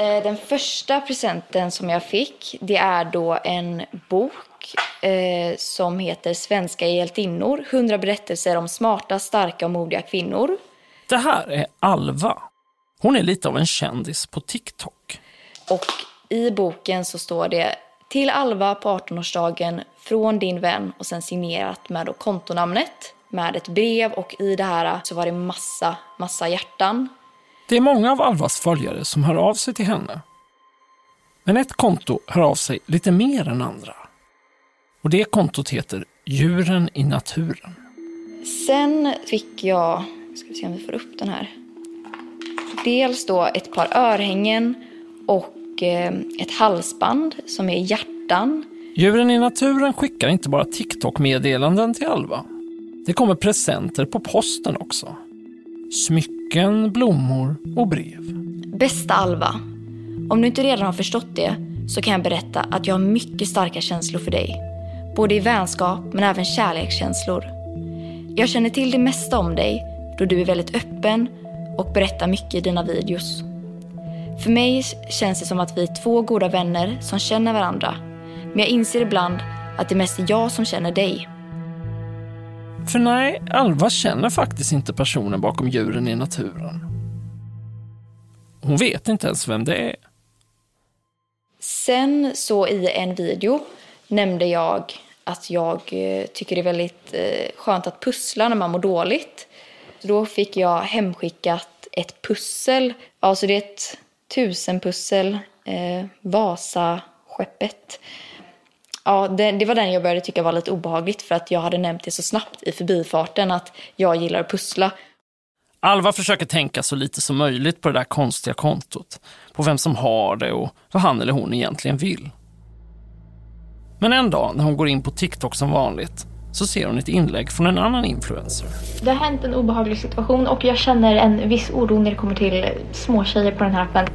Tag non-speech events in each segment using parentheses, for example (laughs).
Eh, den första presenten som jag fick, det är då en bok eh, som heter Svenska hjältinnor. 100 berättelser om smarta, starka och modiga kvinnor. Det här är Alva. Hon är lite av en kändis på TikTok. Och i boken så står det till Alva på 18-årsdagen från din vän och sen signerat med då kontonamnet med ett brev och i det här så var det massa, massa hjärtan. Det är många av Alvas följare som hör av sig till henne. Men ett konto hör av sig lite mer än andra. Och det kontot heter Djuren i naturen. Sen fick jag, ska vi se om vi får upp den här. Dels då ett par örhängen och eh, ett halsband som är hjärtan. Djuren i naturen skickar inte bara TikTok-meddelanden till Alva. Det kommer presenter på posten också. Smycken, blommor och brev. Bästa Alva, om du inte redan har förstått det så kan jag berätta att jag har mycket starka känslor för dig. Både i vänskap men även kärlekskänslor. Jag känner till det mesta om dig då du är väldigt öppen och berättar mycket i dina videos. För mig känns det som att vi är två goda vänner som känner varandra. Men jag inser ibland att det mest är jag som känner dig. För nej, Alva känner faktiskt inte personen bakom djuren i naturen. Hon vet inte ens vem det är. Sen så i en video nämnde jag att jag eh, tycker det är väldigt eh, skönt att pussla när man mår dåligt. Då fick jag hemskickat ett pussel. Alltså det är ett tusenpussel, eh, Vasaskeppet. Ja, det, det, var den jag började tycka var lite obehagligt för att jag hade nämnt det så snabbt i förbifarten att jag gillar att pussla. Alva försöker tänka så lite som möjligt på det där konstiga kontot. På vem som har det och vad han eller hon egentligen vill. Men en dag när hon går in på TikTok som vanligt så ser hon ett inlägg från en annan influencer. Det har hänt en obehaglig situation och jag känner en viss oro när det kommer till småtjejer på den här appen.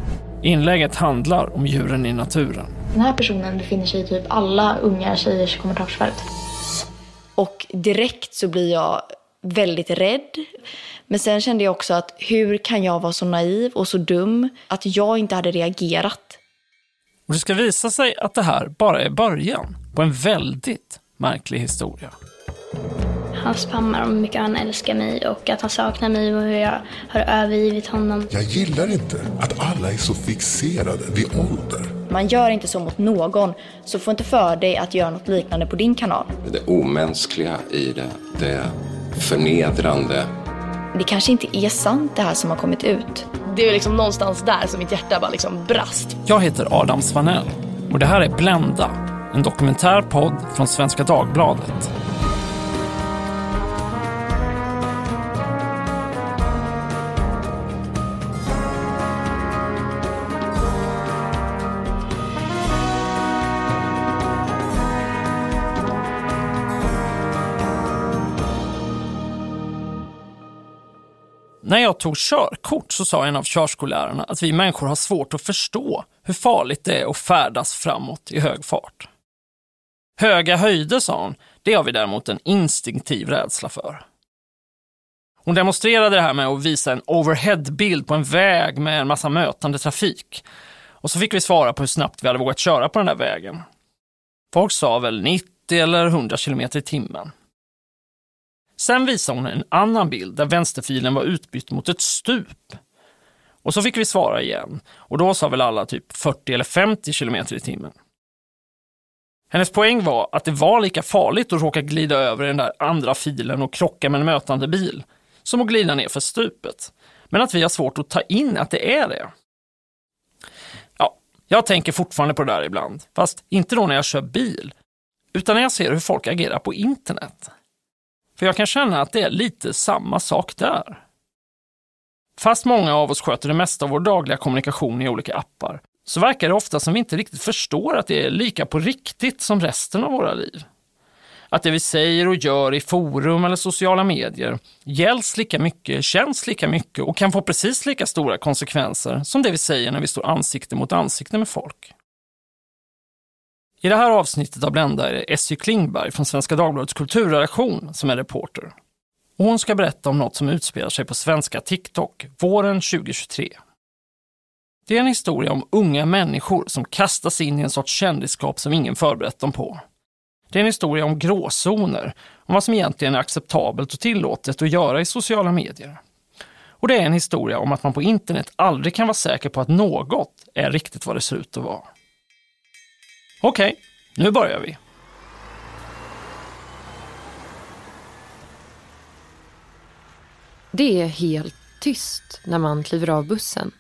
Inlägget handlar om djuren i naturen. Den här personen befinner sig i typ alla unga tjejers kommentarsfält. Och direkt så blir jag väldigt rädd. Men sen kände jag också att hur kan jag vara så naiv och så dum att jag inte hade reagerat? Och det ska visa sig att det här bara är början på en väldigt märklig historia. Han spammar om hur mycket han älskar mig och att han saknar mig och hur jag har övergivit honom. Jag gillar inte att alla är så fixerade vid ålder. Man gör inte så mot någon, så få inte för dig att göra något liknande på din kanal. Det omänskliga i det, det förnedrande. Det kanske inte är sant det här som har kommit ut. Det är liksom någonstans där som mitt hjärta bara liksom brast. Jag heter Adam Svanell och det här är Blända, en dokumentärpodd från Svenska Dagbladet. När jag tog körkort så sa en av körskollärarna att vi människor har svårt att förstå hur farligt det är att färdas framåt i hög fart. Höga höjder, sa hon, det har vi däremot en instinktiv rädsla för. Hon demonstrerade det här med att visa en overheadbild på en väg med en massa mötande trafik. Och så fick vi svara på hur snabbt vi hade vågat köra på den där vägen. Folk sa väl 90 eller 100 km i timmen. Sen visade hon en annan bild där vänsterfilen var utbytt mot ett stup. Och så fick vi svara igen och då sa väl alla typ 40 eller 50 km i timmen. Hennes poäng var att det var lika farligt att råka glida över den där andra filen och krocka med en mötande bil som att glida ner för stupet. Men att vi har svårt att ta in att det är det. Ja, jag tänker fortfarande på det där ibland, fast inte då när jag kör bil, utan när jag ser hur folk agerar på internet. För jag kan känna att det är lite samma sak där. Fast många av oss sköter det mesta av vår dagliga kommunikation i olika appar, så verkar det ofta som vi inte riktigt förstår att det är lika på riktigt som resten av våra liv. Att det vi säger och gör i forum eller sociala medier gälls lika mycket, känns lika mycket och kan få precis lika stora konsekvenser som det vi säger när vi står ansikte mot ansikte med folk. I det här avsnittet av Blenda är det Essy Klingberg från Svenska Dagbladets kulturredaktion som är reporter. Och hon ska berätta om något som utspelar sig på svenska TikTok våren 2023. Det är en historia om unga människor som kastas in i en sorts kändisskap som ingen förberett dem på. Det är en historia om gråzoner, om vad som egentligen är acceptabelt och tillåtet att göra i sociala medier. Och det är en historia om att man på internet aldrig kan vara säker på att något är riktigt vad det ser ut att vara. Okej, nu börjar vi. Det är helt tyst när man kliver av bussen.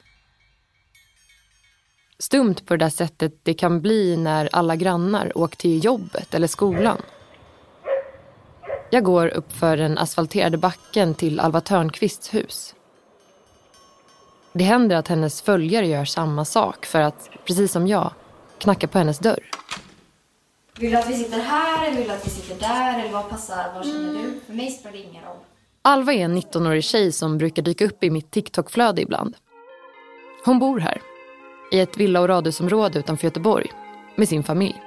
Stumt på det där sättet det kan bli när alla grannar åkt till jobbet eller skolan. Jag går upp för den asfalterade backen till Alva Törnqvists hus. Det händer att hennes följare gör samma sak för att, precis som jag, knacka på hennes dörr. Vill du att vi sitter här eller vill du att vi sitter där? Eller vad passar? Vad känner du? För mig spelar det ingen roll. Alva är en 19-årig tjej som brukar dyka upp i mitt TikTok-flöde ibland. Hon bor här, i ett villa och radhusområde utanför Göteborg, med sin familj.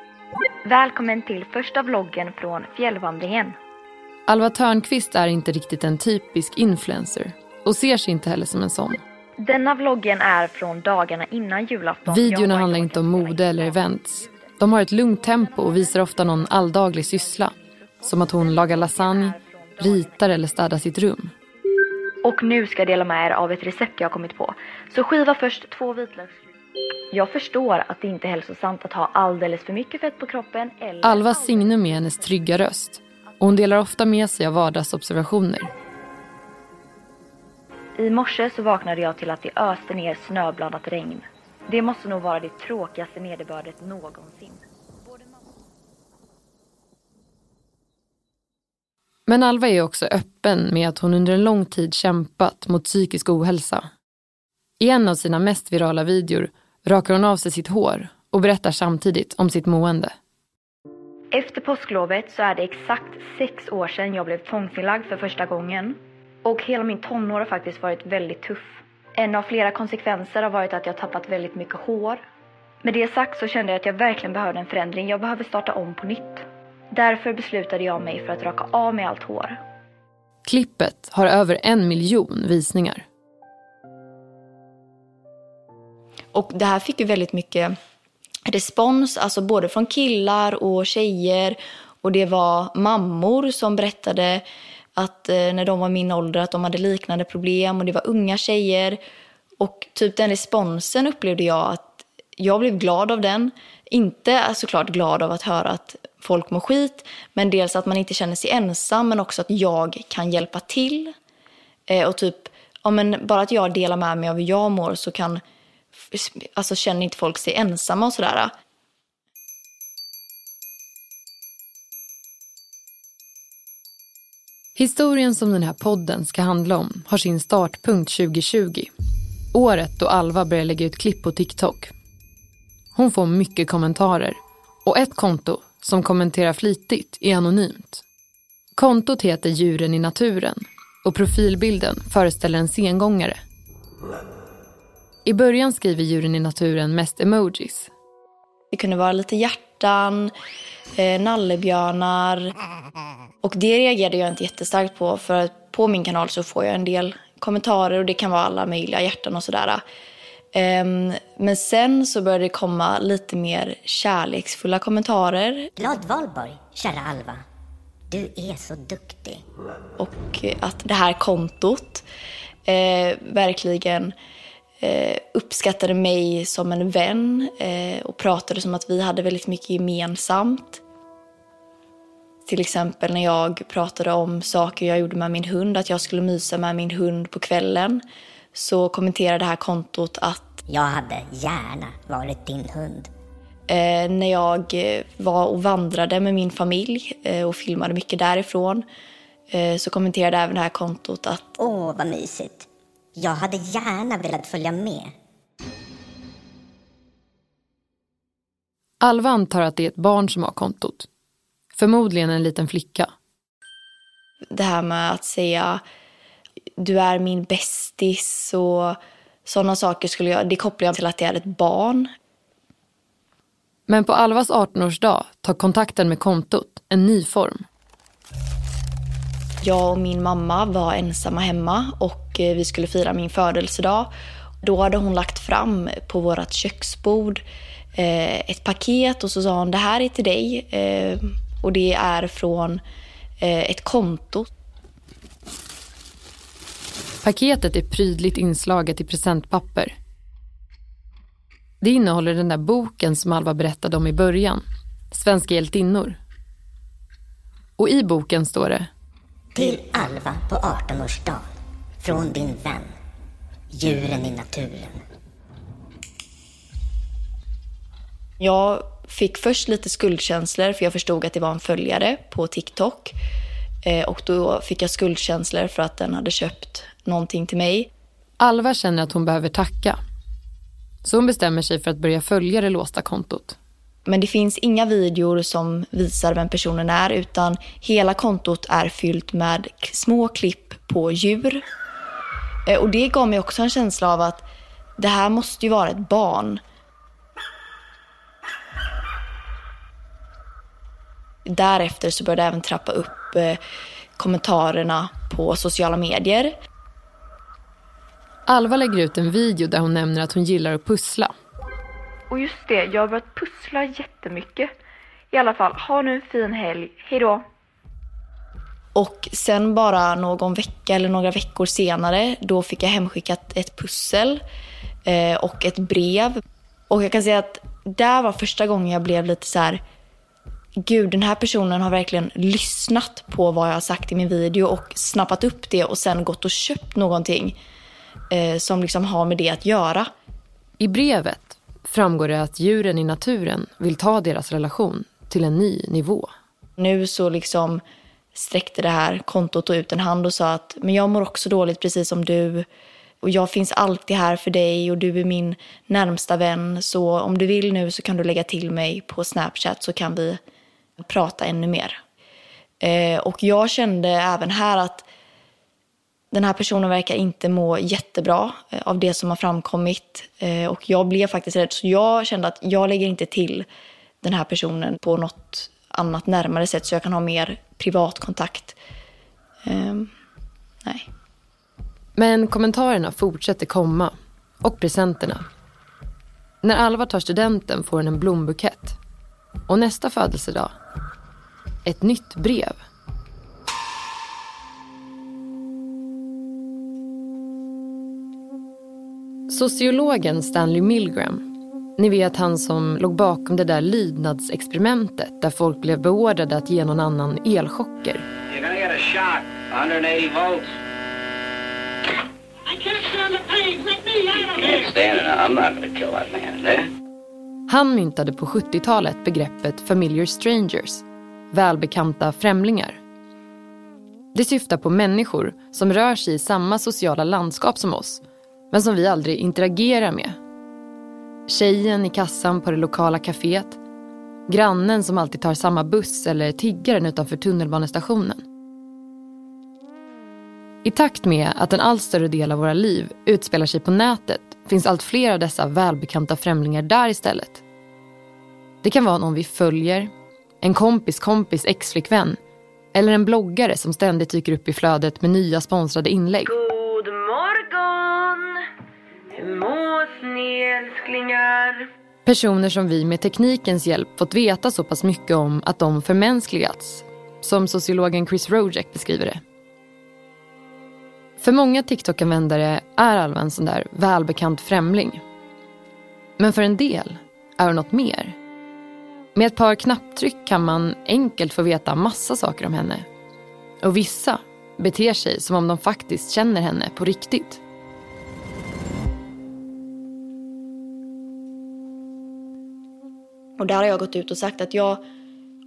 Välkommen till första vloggen från fjällvandringen. Alva Törnqvist är inte riktigt en typisk influencer och ser sig inte heller som en sån. Denna vloggen är från dagarna innan julafton. Videorna handlar inte om mode eller events. De har ett lugnt tempo och visar ofta någon alldaglig syssla. Som att hon lagar lasagne, ritar eller städar sitt rum. Och nu ska jag dela med er av ett recept jag har kommit på. Så skiva först två vitlöks. Jag förstår att det inte är hälsosamt att ha alldeles för mycket fett på kroppen eller... Alvas signum är hennes trygga röst. Och hon delar ofta med sig av vardagsobservationer. I morse så vaknade jag till att det öste ner snöblandat regn. Det måste nog vara det tråkigaste nederbördet någonsin. Men Alva är också öppen med att hon under en lång tid kämpat mot psykisk ohälsa. I en av sina mest virala videor rakar hon av sig sitt hår och berättar samtidigt om sitt mående. Efter påsklovet så är det exakt sex år sedan jag blev tvångsinlagd för första gången. Och hela min tonår har faktiskt varit väldigt tuff. En av flera konsekvenser har varit att jag tappat väldigt mycket hår. Med det sagt så kände jag att jag verkligen behövde en förändring. Jag behöver starta om på nytt. Därför beslutade jag mig för att raka av mig allt hår. Klippet har över en miljon visningar. Och det här fick ju väldigt mycket respons, alltså både från killar och tjejer. Och det var mammor som berättade att eh, när de var min ålder att de hade liknande problem och det var unga tjejer. Och typ den responsen upplevde jag att jag blev glad av den. Inte eh, såklart glad av att höra att folk mår skit, men dels att man inte känner sig ensam, men också att jag kan hjälpa till. Eh, och typ, ja men bara att jag delar med mig av hur jag mår så kan, alltså känner inte folk sig ensamma och sådär. Historien som den här podden ska handla om har sin startpunkt 2020. Året då Alva börjar lägga ut klipp på TikTok. Hon får mycket kommentarer och ett konto som kommenterar flitigt är anonymt. Kontot heter Djuren i naturen och profilbilden föreställer en sengångare. I början skriver Djuren i naturen mest emojis. Det kunde vara lite hjärtan, eh, nallebjörnar. Och det reagerade jag inte jättestarkt på för att på min kanal så får jag en del kommentarer och det kan vara alla möjliga hjärtan och sådär. Ehm, Men sen så började det komma lite mer kärleksfulla kommentarer Glad valborg, kära Alva. Du är så duktig. och att det här kontot eh, verkligen eh, uppskattade mig som en vän eh, och pratade som att vi hade väldigt mycket gemensamt. Till exempel när jag pratade om saker jag gjorde med min hund, att jag skulle mysa med min hund på kvällen, så kommenterade det här kontot att Jag hade gärna varit din hund. eh, när jag eh, var och vandrade med min familj eh, och filmade mycket därifrån eh, så kommenterade även det här kontot att Åh, vad mysigt. Jag hade gärna velat följa med. Alva antar att det är ett barn som har kontot. Förmodligen en liten flicka. det här med att säga du är min bästis och sådana saker skulle jag, det kopplar jag till att det är ett barn. Men på Alvas 18-årsdag tar kontakten med kontot en ny form. Jag och min mamma var ensamma hemma och eh, vi skulle fira min födelsedag. Då hade hon lagt fram på vårt köksbord eh, ett paket och så sa hon det här är till dig eh, och det är från eh, ett konto. Paketet är prydligt inslaget i presentpapper. Det innehåller den där boken som Alva berättade om i början, Svenska hjältinnor. Och i boken står det Till Alva på 18-årsdagen. Från din vän. Djuren i naturen. Jag fick först lite skuldkänslor för jag förstod att det var en följare på TikTok. Eh, och då fick jag skuldkänslor för att den hade köpt någonting till mig. Alva känner att hon behöver tacka. Så hon bestämmer sig för att börja följa det låsta kontot. Men det finns inga videor som visar vem personen är utan hela kontot är fyllt med små klipp på djur. Eh, Och det gav mig också en känsla av att det här måste ju vara ett barn. Därefter så började jag även trappa upp eh, kommentarerna på sociala medier. Alva lägger ut en video där hon nämner att hon gillar att pussla. Och just det, jag har börjat pussla jättemycket. I alla fall, ha nu en fin helg. Hej då! Och sen bara någon vecka eller några veckor senare, då fick jag hemskickat ett pussel eh, och ett brev. Och jag kan säga att där var första gången jag blev lite så här, gud den här personen har verkligen lyssnat på vad jag har sagt i min video och snappat upp det och sen gått och köpt någonting eh, som liksom har med det att göra. I brevet framgår det att djuren i naturen vill ta deras relation till en ny nivå. Nu så liksom sträckte det här kontot ut en hand och sa att men jag mår också dåligt precis som du. Och jag finns alltid här för dig och du är min närmsta vän. Så om du vill nu så kan du lägga till mig på Snapchat så kan vi prata ännu mer. Eh, och jag kände även här att den här personen verkar inte må jättebra eh, av det som har framkommit. Eh, och jag blev faktiskt rädd. Så jag kände att jag lägger inte till den här personen på något annat närmare sätt så jag kan ha mer privatkontakt. Um, nej. Men kommentarerna fortsätter komma. Och presenterna. När Alva tar studenten får hon en blombukett. Och nästa födelsedag, ett nytt brev. Sociologen Stanley Milgram, ni vet han som låg bakom det där lydnadsexperimentet där folk blev beordrade att ge någon annan elchocker. You're gonna get a shock, 180 volts. I can't stand the pain. Let me out of here. Can't stand it. I'm not gonna kill that man, there. Han myntade på 70-talet begreppet familiar strangers, välbekanta främlingar. Det syftar på människor som rör sig i samma sociala landskap som oss, men som vi aldrig interagerar med. Tjejen i kassan på det lokala kaféet, grannen som alltid tar samma buss eller tiggaren utanför tunnelbanestationen. I takt med att en allt större del av våra liv utspelar sig på nätet finns allt fler av dessa välbekanta främlingar där istället. Det kan vara någon vi följer, en kompis kompis exflickvän eller en bloggare som ständigt dyker upp i flödet med nya sponsrade inlägg. God morgon! Hur mås ni älsklingar? Personer som vi med teknikens hjälp fått veta så pass mycket om att de förmänskligats. Som sociologen Chris Rojek beskriver det. För många TikTok-användare är Alva en sån där välbekant främling. Men för en del är hon något mer. Med ett par knapptryck kan man enkelt få veta massa saker om henne. Och vissa beter sig som om de faktiskt känner henne på riktigt. Och där har jag gått ut och sagt att jag,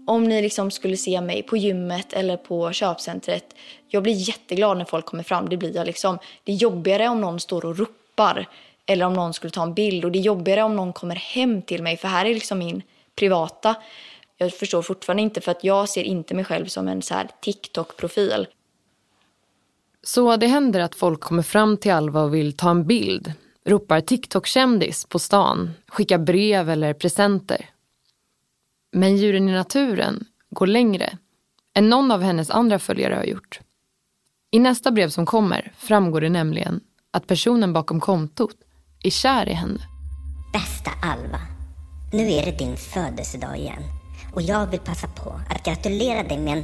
om ni liksom skulle se mig på gymmet eller på köpcentret, jag blir jätteglad när folk kommer fram. Det blir jag liksom. Det är jobbigare om någon står och ropar eller om någon skulle ta en bild och det är jobbigare om någon kommer hem till mig för här är liksom min privata. Jag förstår fortfarande inte för att jag ser inte mig själv som en så här TikTok-profil. Så det händer att folk kommer fram till Alva och vill ta en bild, ropar TikTok-kändis på stan, skickar brev eller presenter. Men djuren i naturen går längre än någon av hennes andra följare har gjort. I nästa brev som kommer framgår det nämligen att personen bakom kontot är kär i henne. Bästa Alva, nu är det din födelsedag igen. Och jag vill passa på att gratulera dig med en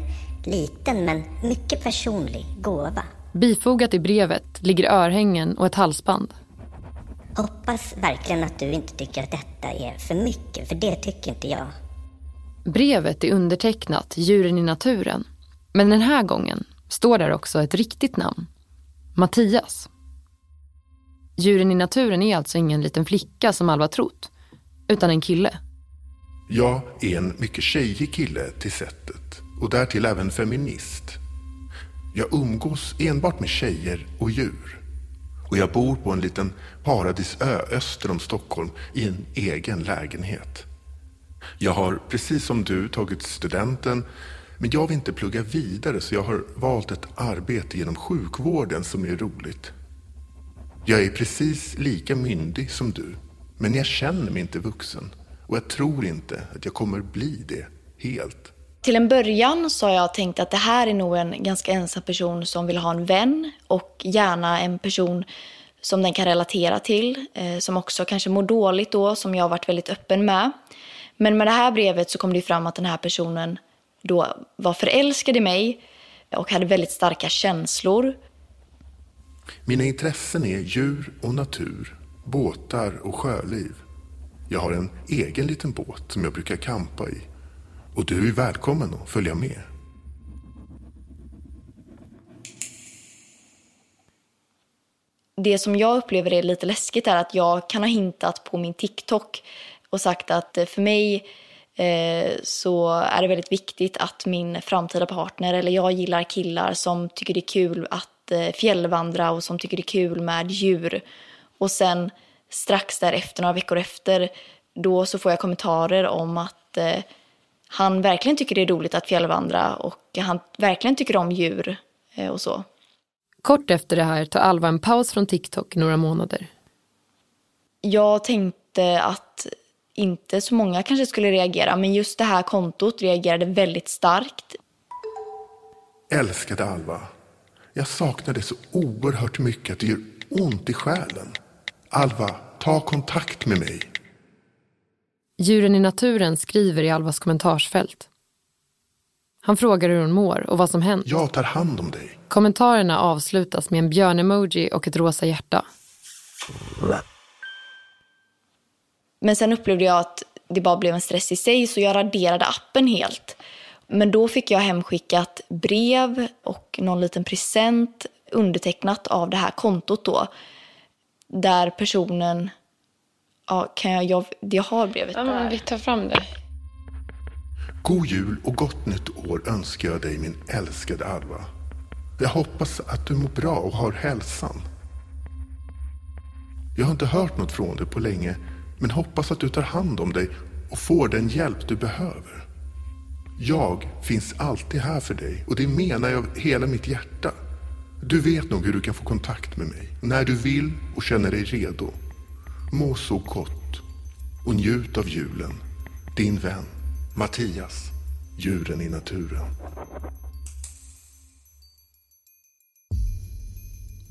liten men mycket personlig gåva. Bifogat i brevet ligger örhängen och ett halsband. Hoppas verkligen att du inte tycker att detta är för mycket, för det tycker inte jag. Brevet är undertecknat Djuren i naturen. Men den här gången står där också ett riktigt namn. Mattias. Djuren i naturen är alltså ingen liten flicka som Alva trott, utan en kille. Jag är en mycket tjejig kille till sättet och därtill även feminist. Jag umgås enbart med tjejer och djur. Och jag bor på en liten paradisö öster om Stockholm i en egen lägenhet. Jag har precis som du tagit studenten men jag vill inte plugga vidare så jag har valt ett arbete genom sjukvården som är roligt. Jag är precis lika myndig som du men jag känner mig inte vuxen och jag tror inte att jag kommer bli det helt. Till en början så har jag tänkt att det här är nog en ganska ensam person som vill ha en vän och gärna en person som den kan relatera till, eh, som också kanske mår dåligt då, som jag har varit väldigt öppen med. Men med det här brevet så kom det fram att den här personen då var förälskad i mig och hade väldigt starka känslor. Mina intressen är djur och natur, båtar och sjöliv. Jag har en egen liten båt som jag brukar kampa i. Och du är välkommen att följa med. Det som jag upplever är lite läskigt är att jag kan ha hintat på min TikTok och sagt att för mig eh, så är det väldigt viktigt att min framtida partner, eller jag gillar killar som tycker det är kul att eh, fjällvandra och som tycker det är kul med djur. Och sen strax därefter, några veckor efter, då så får jag kommentarer om att eh, han verkligen tycker det är roligt att fjällvandra och han verkligen tycker om djur eh, och så. Kort efter det här tar Alva en paus från TikTok några månader. Jag tänkte att inte så många kanske skulle reagera, men just det här kontot reagerade väldigt starkt. Älskade Alva. Jag saknar dig så oerhört mycket att det gör ont i själen. Alva, ta kontakt med mig. Djuren i naturen skriver i Alvas kommentarsfält. Han frågar hur hon mår och vad som hänt. Jag tar hand om dig. Kommentarerna avslutas med en björnemoji och ett rosa hjärta. Men sen upplevde jag att det bara blev en stress i sig så jag raderade appen helt. Men då fick jag hemskickat brev och någon liten present undertecknat av det här kontot då. Där personen... Ja, kan jag... Jag, jag har brevet ja, men Vi tar fram det. God jul och gott nytt år önskar jag dig min älskade Alva. Jag hoppas att du mår bra och har hälsan. Jag har inte hört något från dig på länge men hoppas att du tar hand om dig och får den hjälp du behöver. Jag finns alltid här för dig och det menar jag av hela mitt hjärta. Du vet nog hur du kan få kontakt med mig när du vill och känner dig redo. Må så gott och njut av julen. Din vän Mattias, djuren i naturen.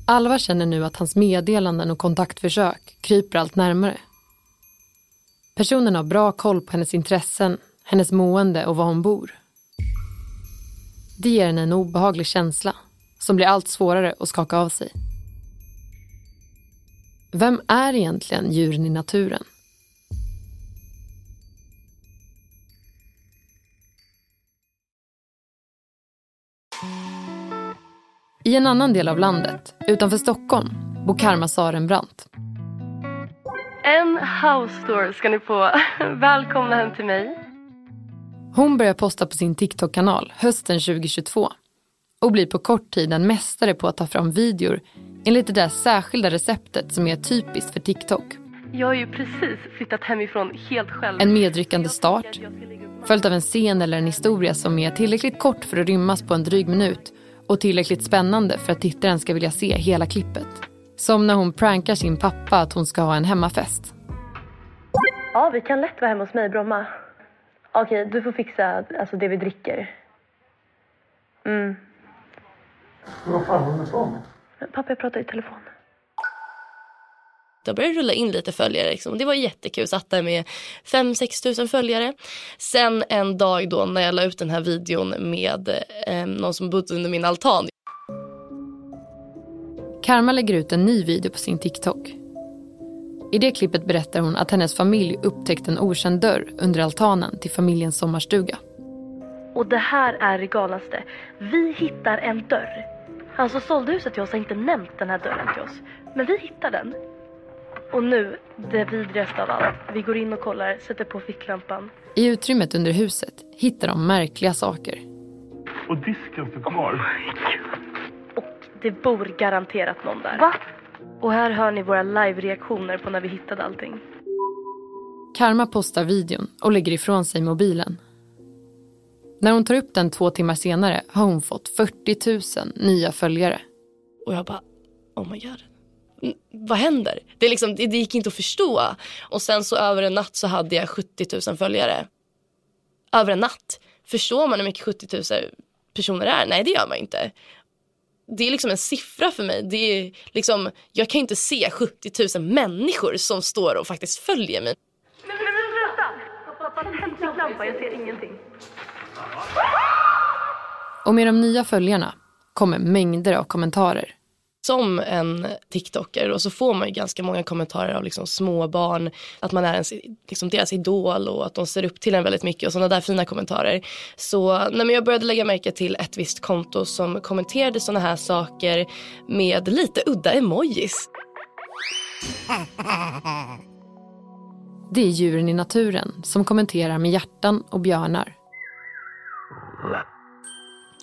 Alva känner nu att hans meddelanden och kontaktförsök kryper allt närmare. Personen har bra koll på hennes intressen, hennes mående och var hon bor. Det ger henne en obehaglig känsla som blir allt svårare att skaka av sig. Vem är egentligen djuren i naturen? I en annan del av landet, utanför Stockholm, bor Karma Sarenbrant. En house tour ska ni få. (laughs) Välkomna hem till mig. Hon börjar posta på sin TikTok-kanal hösten 2022 och blir på kort tid en mästare på att ta fram videor enligt det där särskilda receptet som är typiskt för TikTok. Jag har ju precis flyttat hemifrån helt själv. En medryckande start, följt av en scen eller en historia som är tillräckligt kort för att rymmas på en dryg minut och tillräckligt spännande för att tittaren ska vilja se hela klippet. Som när hon prankar sin pappa att hon ska ha en hemmafest. Ja, vi kan lätt vara hemma hos mig i Bromma. Okej, du får fixa alltså, det vi dricker. Mm. Vad fan håller du på med? Pappa, jag pratar i telefon. Det började rulla in lite följare. Liksom. Det var jättekul. Satt där med 5-6 tusen följare. Sen en dag då när jag la ut den här videon med eh, någon som bodde under min altan. Karma lägger ut en ny video på sin TikTok. I det klippet berättar hon att hennes familj upptäckt en okänd dörr under altanen till familjens sommarstuga. Och det här är det galnaste. Vi hittar en dörr. Alltså såldehuset till oss har inte nämnt den här dörren till oss. Men vi hittar den. Och nu, det vidrigaste av allt. Vi går in och kollar, sätter på ficklampan. I utrymmet under huset hittar de märkliga saker. Och disken står kvar. Och det bor garanterat någon där. Va? Och här hör ni våra live-reaktioner på när vi hittade allting. Karma postar videon och lägger ifrån sig mobilen. När hon tar upp den två timmar senare har hon fått 40 000 nya följare. Och jag bara, oh my god. Mm, vad händer? Det, liksom, det, det gick inte att förstå. Och sen så över en natt så hade jag 70 000 följare. Över en natt. Förstår man hur mycket 70 000 personer är? Nej, det gör man inte. Det är liksom en siffra för mig. Det är liksom, jag kan inte se 70 000 människor som står och faktiskt följer mig. Men, men, men sluta! Pappa, tänd ficklampa, jag ser ingenting. Och med de nya följarna kommer mängder av kommentarer. Som en TikToker och så får man ju ganska många kommentarer av liksom småbarn, att man är ens, liksom deras idol och att de ser upp till en väldigt mycket och sådana där fina kommentarer. Så nej, men jag började lägga märke till ett visst konto som kommenterade sådana här saker med lite udda emojis. (laughs) Det är djuren i naturen som kommenterar med hjärtan och björnar.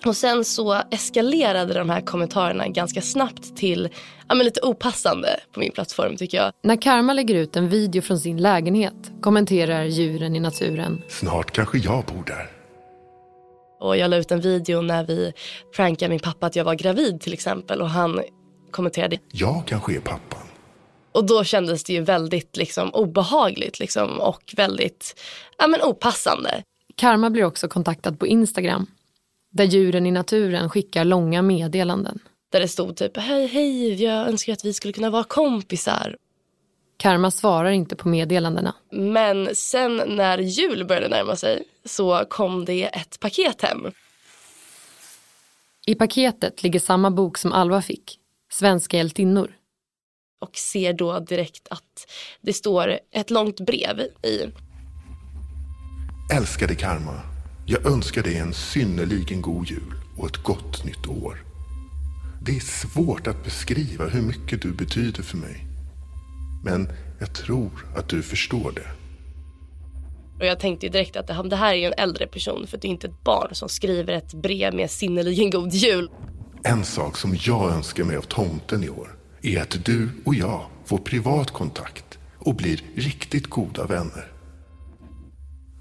Och sen så eskalerade de här kommentarerna ganska snabbt till ja, men lite opassande på min plattform tycker jag. När Karma lägger ut en video från sin lägenhet kommenterar djuren i naturen. Snart kanske jag bor där. Och jag la ut en video när vi prankade min pappa att jag var gravid till exempel och han kommenterade. Jag kanske är pappan. Och då kändes det ju väldigt liksom, obehagligt liksom, och väldigt ja, men opassande. Karma blir också kontaktad på Instagram där djuren i naturen skickar långa meddelanden. Där det stod typ hej hej jag önskar att vi skulle kunna vara kompisar. Karma svarar inte på meddelandena. Men sen när jul började närma sig så kom det ett paket hem. I paketet ligger samma bok som Alva fick, Svenska hjältinnor. Och ser då direkt att det står ett långt brev i. Älskade Karma. Jag önskar dig en synnerligen god jul och ett gott nytt år. Det är svårt att beskriva hur mycket du betyder för mig. Men jag tror att du förstår det. Och jag tänkte direkt att det här är en äldre person för det är inte ett barn som skriver ett brev med synnerligen god jul. En sak som jag önskar mig av tomten i år är att du och jag får privat kontakt och blir riktigt goda vänner.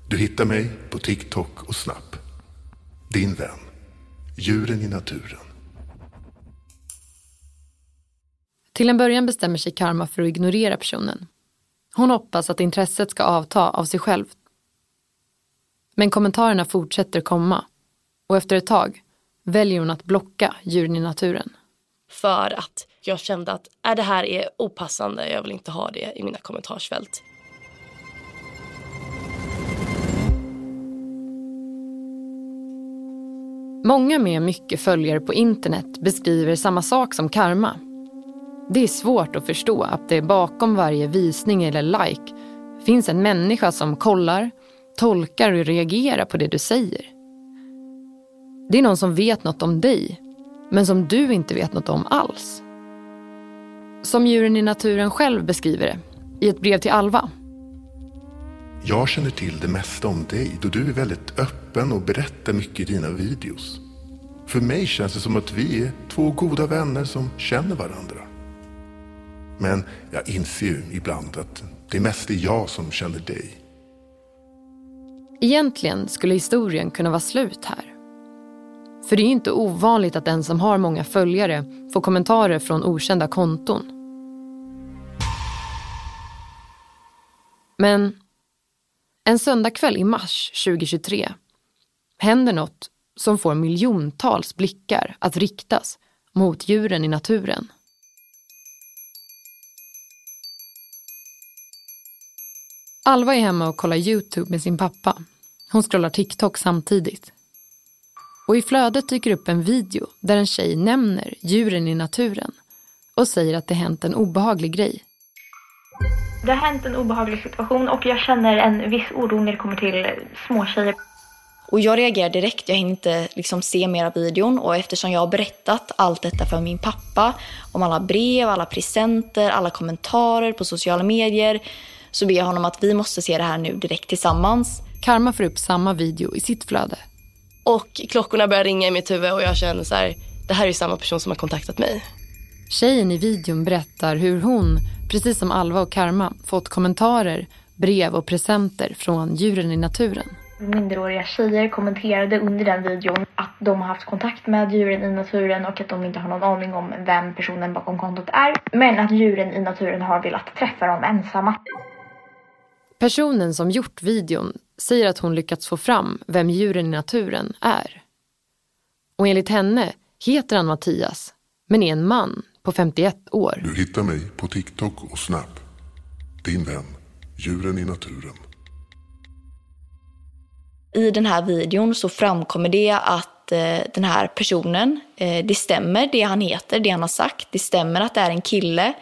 Du hittar mig på TikTok och Snap. Din vän. Djuren i naturen. Till en början bestämmer sig Karma för att ignorera personen. Hon hoppas att intresset ska avta av sig självt. Men kommentarerna fortsätter komma och efter ett tag väljer hon att blocka djuren i naturen. För att jag kände att äh, det här är opassande, jag vill inte ha det i mina kommentarsfält. Många med mycket följare på internet beskriver samma sak som karma. Det är svårt att förstå att det bakom varje visning eller like finns en människa som kollar, tolkar och reagerar på det du säger. Det är någon som vet något om dig, men som du inte vet något om alls. Som djuren i naturen själv beskriver det i ett brev till Alva. Jag känner till det mesta om dig då du är väldigt öppen och berättar mycket i dina videos. För mig känns det som att vi är två goda vänner som känner varandra. Men jag inser ju ibland att det mest är jag som känner dig. Egentligen skulle historien kunna vara slut här. För det är inte ovanligt att den som har många följare får kommentarer från okända konton. Men en söndagkväll i mars 2023 händer något som får miljontals blickar att riktas mot djuren i naturen. Alva är hemma och kollar YouTube med sin pappa. Hon scrollar TikTok samtidigt. Och i flödet dyker upp en video där en tjej nämner djuren i naturen och säger att det hänt en obehaglig grej. Det har hänt en obehaglig situation och jag känner en viss oro när det kommer till småtjejer. Och jag reagerar direkt, jag hinner inte liksom se mer av videon och eftersom jag har berättat allt detta för min pappa om alla brev, alla presenter, alla kommentarer på sociala medier så ber jag honom att vi måste se det här nu direkt tillsammans. Karma får upp samma video i sitt flöde. Och klockorna börjar ringa i mitt huvud och jag känner så här, det här är samma person som har kontaktat mig. Tjejen i videon berättar hur hon, precis som Alva och Karma, fått kommentarer, brev och presenter från djuren i naturen. Minderåriga tjejer kommenterade under den videon att de har haft kontakt med djuren i naturen och att de inte har någon aning om vem personen bakom kontot är. Men att djuren i naturen har velat träffa dem ensamma. Personen som gjort videon säger att hon lyckats få fram vem djuren i naturen är. Och enligt henne heter han Mattias, men är en man på 51 år. Du hittar mig på TikTok och Snap. Din vän, djuren i naturen. I den här videon så framkommer det att eh, den här personen, eh, det stämmer det han heter, det han har sagt. Det stämmer att det är en kille.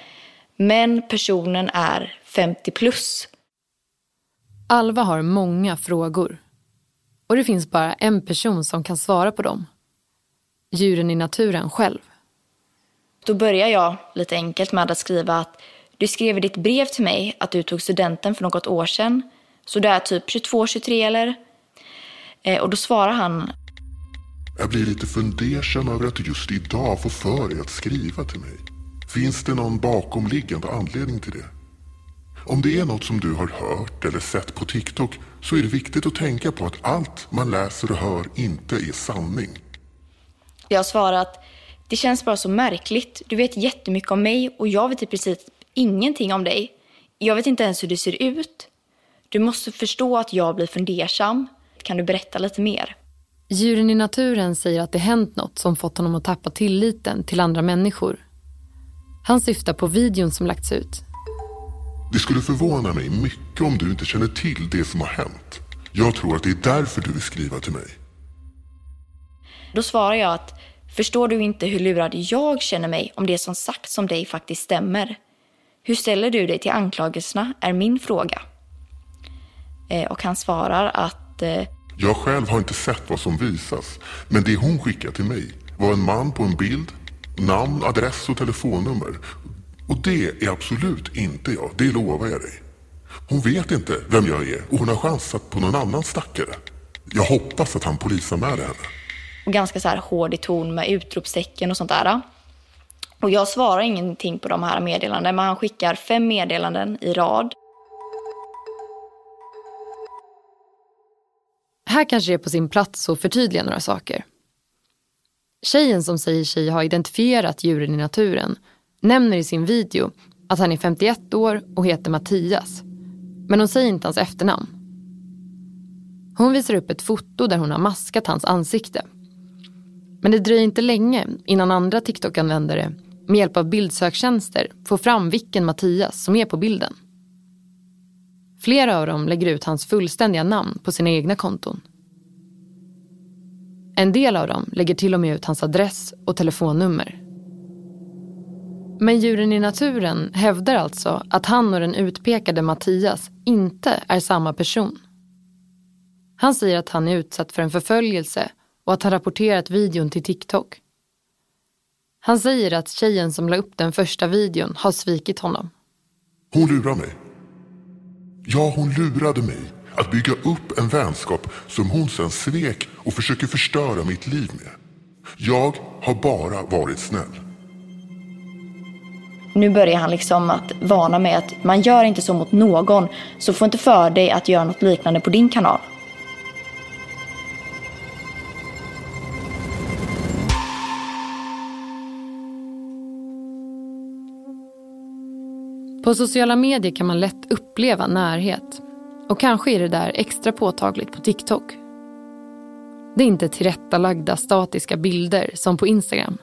Men personen är 50 plus. Alva har många frågor. Och det finns bara en person som kan svara på dem. Djuren i naturen själv. Då börjar jag lite enkelt med att skriva att du skrev i ditt brev till mig att du tog studenten för något år sedan. Så du är typ 22-23 eller? Eh, och då svarar han. Jag blir lite fundersam över att du just idag får för dig att skriva till mig. Finns det någon bakomliggande anledning till det? Om det är något som du har hört eller sett på TikTok så är det viktigt att tänka på att allt man läser och hör inte är sanning. Jag har svarat, det känns bara så märkligt. Du vet jättemycket om mig och jag vet i princip ingenting om dig. Jag vet inte ens hur du ser ut. Du måste förstå att jag blir fundersam. Kan du berätta lite mer? Djuren i naturen säger att det hänt något som fått honom att tappa tilliten till andra människor. Han syftar på videon som lagts ut. Det skulle förvåna mig mycket om du inte känner till det som har hänt. Jag tror att det är därför du vill skriva till mig. Då svarar jag att förstår du inte hur lurad jag känner mig om det som sagts om dig faktiskt stämmer? Hur ställer du dig till anklagelserna är min fråga. Eh, och han svarar att eh, Jag själv har inte sett vad som visas, men det hon skickade till mig var en man på en bild, namn, adress och telefonnummer. Och det är absolut inte jag, det lovar jag dig. Hon vet inte vem jag är och hon har chansat på någon annan stackare. Jag hoppas att han polisanmäler henne och ganska så här hård i ton med utropstecken och sånt där. Och jag svarar ingenting på de här meddelandena, men han skickar fem meddelanden i rad. Här kanske det är på sin plats att förtydliga några saker. Tjejen som säger sig ha identifierat djuren i naturen nämner i sin video att han är 51 år och heter Mattias. Men hon säger inte hans efternamn. Hon visar upp ett foto där hon har maskat hans ansikte. Men det dröjer inte länge innan andra TikTok-användare med hjälp av bildsöktjänster får fram vilken Mattias som är på bilden. Flera av dem lägger ut hans fullständiga namn på sina egna konton. En del av dem lägger till och med ut hans adress och telefonnummer. Men djuren i naturen hävdar alltså att han och den utpekade Mattias inte är samma person. Han säger att han är utsatt för en förföljelse och att han rapporterat videon till TikTok. Han säger att tjejen som la upp den första videon har svikit honom. Hon lurar mig. Ja, hon lurade mig att bygga upp en vänskap som hon sen svek och försöker förstöra mitt liv med. Jag har bara varit snäll. Nu börjar han liksom att varna mig att man gör inte så mot någon, så få inte för dig att göra något liknande på din kanal. På sociala medier kan man lätt uppleva närhet. Och kanske är det där extra påtagligt på TikTok. Det är inte tillrättalagda statiska bilder som på Instagram.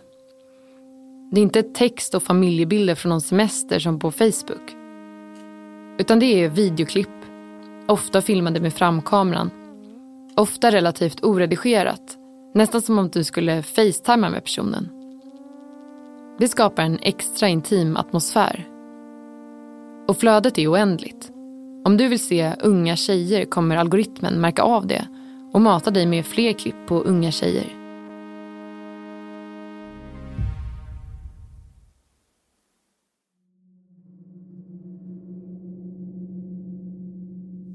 Det är inte text och familjebilder från någon semester som på Facebook. Utan det är videoklipp, Ofta filmade med framkameran. Ofta relativt oredigerat. Nästan som om du skulle facetima med personen. Det skapar en extra intim atmosfär. Och flödet är oändligt. Om du vill se unga tjejer kommer algoritmen märka av det och mata dig med fler klipp på unga tjejer.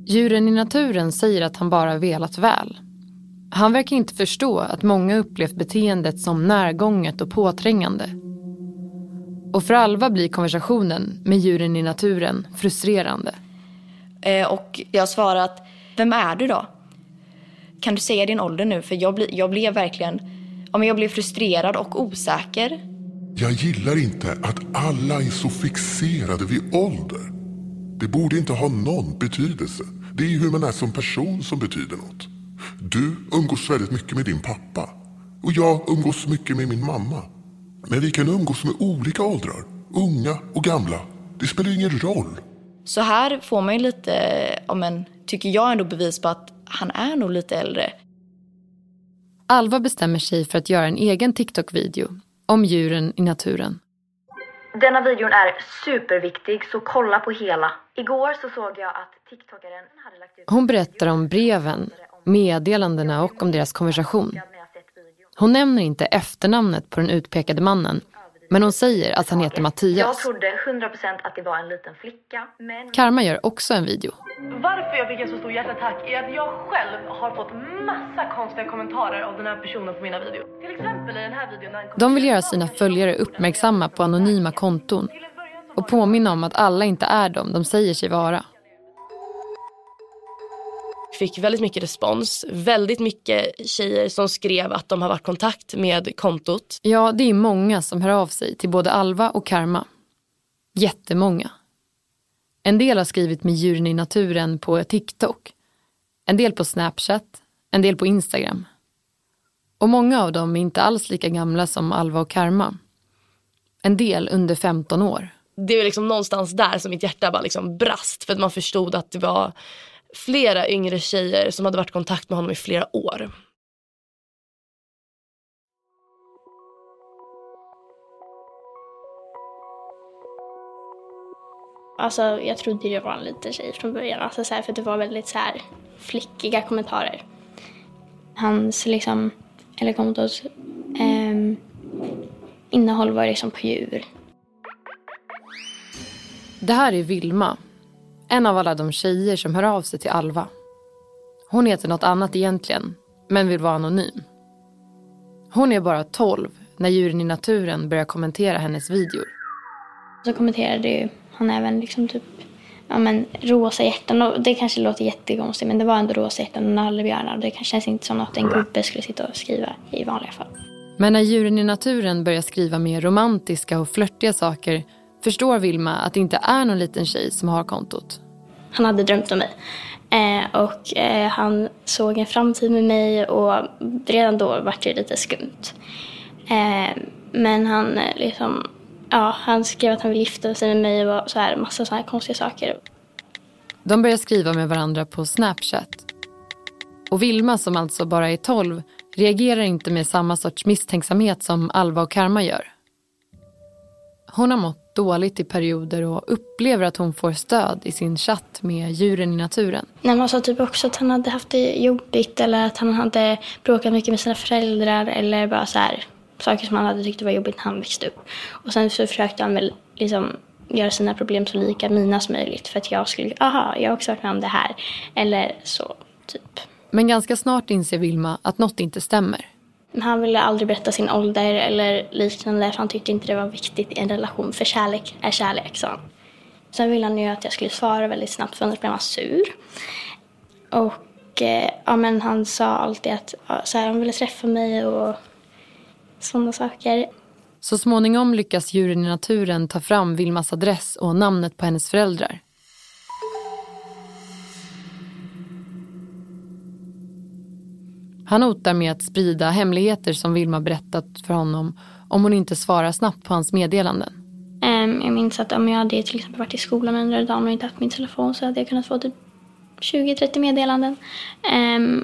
Djuren i naturen säger att han bara velat väl. Han verkar inte förstå att många upplevt beteendet som närgånget och påträngande. Och för Alva blir konversationen med djuren i naturen frustrerande. Eh, och jag har svarat, vem är du då? Kan du säga din ålder nu? För jag, bli, jag blev verkligen, ja, jag blev frustrerad och osäker. Jag gillar inte att alla är så fixerade vid ålder. Det borde inte ha någon betydelse. Det är hur man är som person som betyder något. Du umgås väldigt mycket med din pappa. Och jag umgås mycket med min mamma. Men vi kan umgås med olika åldrar. Unga och gamla. Det spelar ingen roll. Så här får man ju lite, ja, men, tycker jag ändå bevis på att han är nog lite äldre. Alva bestämmer sig för att göra en egen TikTok-video om djuren i naturen. Denna videon är superviktig, så kolla på hela. Igår så såg jag att TikTokaren hade lagt ut... Hon berättar om breven, meddelandena och om deras konversation. Hon nämner inte efternamnet på den utpekade mannen, men hon säger att han heter Jag Mattias. trodde 100% att det var en liten flicka, men... Karma gör också en video. Varför jag fick en så stor hjärtattack är att jag själv har fått massa konstiga kommentarer av den här personen på mina videor. Till exempel i den här videon när De vill göra sina följare uppmärksamma på anonyma konton och påminna om att alla inte är dem de säger sig vara. Fick väldigt mycket respons. Väldigt mycket tjejer som skrev att de har varit i kontakt med kontot. Ja, det är många som hör av sig till både Alva och Karma. Jättemånga. En del har skrivit med djuren i naturen på TikTok. En del på Snapchat. En del på Instagram. Och många av dem är inte alls lika gamla som Alva och Karma. En del under 15 år. Det var liksom någonstans där som mitt hjärta bara liksom brast. För att man förstod att det var flera yngre tjejer som hade varit i kontakt med honom i flera år. Alltså jag trodde det var en liten tjej från början. Alltså, så här, för det var väldigt så här, flickiga kommentarer. Hans liksom, eller kontos ehm, innehåll var liksom på djur. Det här är Vilma. En av alla de tjejer som hör av sig till Alva. Hon heter något annat egentligen, men vill vara anonym. Hon är bara 12 när djuren i naturen börjar kommentera hennes videor. Så kommenterade ju han även liksom typ ja, men, rosa hjärtan. Och det kanske låter jättekonstigt men det var ändå rosa hjärtan och nallebjörnar. Det kanske känns inte som något en gubbe skulle sitta och skriva i vanliga fall. Men när djuren i naturen börjar skriva mer romantiska och flörtiga saker förstår Vilma att det inte är någon liten tjej som har kontot. Han hade drömt om mig. Eh, och eh, han såg en framtid med mig och redan då var det lite skumt. Eh, men han eh, liksom, ja, han skrev att han ville gifta sig med mig och så här, massa så här konstiga saker. De börjar skriva med varandra på Snapchat. Och Vilma, som alltså bara är 12, reagerar inte med samma sorts misstänksamhet som Alva och Karma gör. Hon har mått dåligt i perioder och upplever att hon får stöd i sin chatt med djuren i naturen. Nej, man sa typ också att han hade haft det jobbigt eller att han hade bråkat mycket med sina föräldrar eller bara så här saker som han hade tyckt var jobbigt när han växte upp. Och sen så försökte han väl liksom göra sina problem så lika mina som möjligt för att jag skulle, aha, jag har också varit med om det här. Eller så, typ. Men ganska snart inser Vilma att något inte stämmer. Han ville aldrig berätta sin ålder eller liknande för han tyckte inte det var viktigt i en relation för kärlek är kärlek, sa han. Sen ville han ju att jag skulle svara väldigt snabbt för annars blev han sur. Och eh, ja, men han sa alltid att ja, så här, han ville träffa mig och sådana saker. Så småningom lyckas djuren i naturen ta fram Vilmas adress och namnet på hennes föräldrar. Han hotar med att sprida hemligheter som Vilma berättat för honom om hon inte svarar snabbt på hans meddelanden. Jag minns att om jag hade till exempel varit i skolan under dagen och inte haft min telefon så hade jag kunnat få typ 20-30 meddelanden.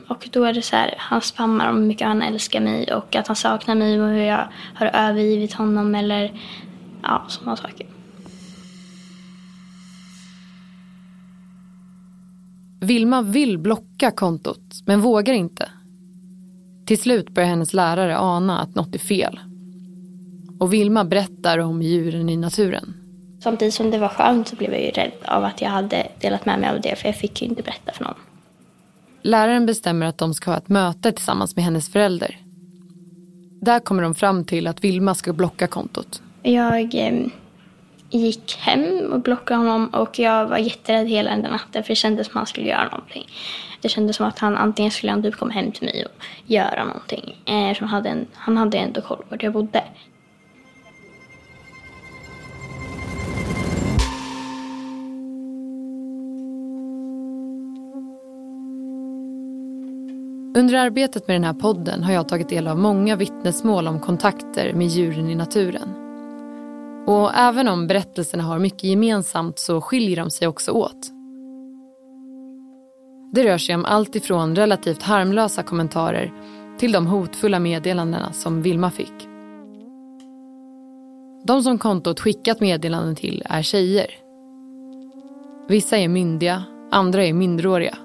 Och då är det så här, han spammar om hur mycket han älskar mig och att han saknar mig och hur jag har övergivit honom eller ja, sådana saker. Vilma vill blocka kontot, men vågar inte. Till slut börjar hennes lärare ana att något är fel. Och Vilma berättar om djuren i naturen. Samtidigt som det var skönt så blev jag ju rädd av att jag hade delat med mig av det för jag fick ju inte berätta för någon. Läraren bestämmer att de ska ha ett möte tillsammans med hennes förälder. Där kommer de fram till att Vilma ska blocka kontot. Jag eh, gick hem och blockade honom och jag var jätterädd hela den natten för det kändes som att han skulle göra någonting. Det kändes som att han antingen skulle han typ komma hem till mig och göra någonting. Eh, han, hade en, han hade ändå koll på vart jag bodde. Under arbetet med den här podden har jag tagit del av många vittnesmål om kontakter med djuren i naturen. Och även om berättelserna har mycket gemensamt så skiljer de sig också åt. Det rör sig om allt ifrån relativt harmlösa kommentarer till de hotfulla meddelandena som Vilma fick. De som kontot skickat meddelanden till är tjejer. Vissa är myndiga, andra är minderåriga.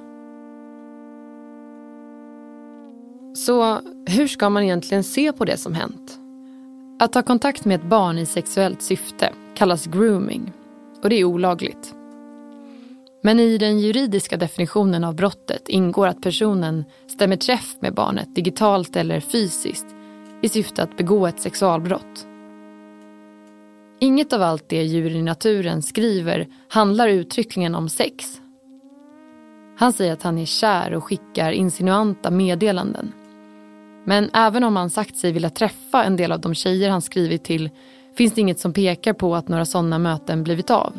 Så hur ska man egentligen se på det som hänt? Att ta kontakt med ett barn i sexuellt syfte kallas grooming och det är olagligt. Men i den juridiska definitionen av brottet ingår att personen stämmer träff med barnet digitalt eller fysiskt i syfte att begå ett sexualbrott. Inget av allt det Djur i naturen skriver handlar uttryckligen om sex. Han säger att han är kär och skickar insinuanta meddelanden. Men även om han sagt sig vilja träffa en del av de tjejer han skrivit till finns det inget som pekar på att några sådana möten blivit av.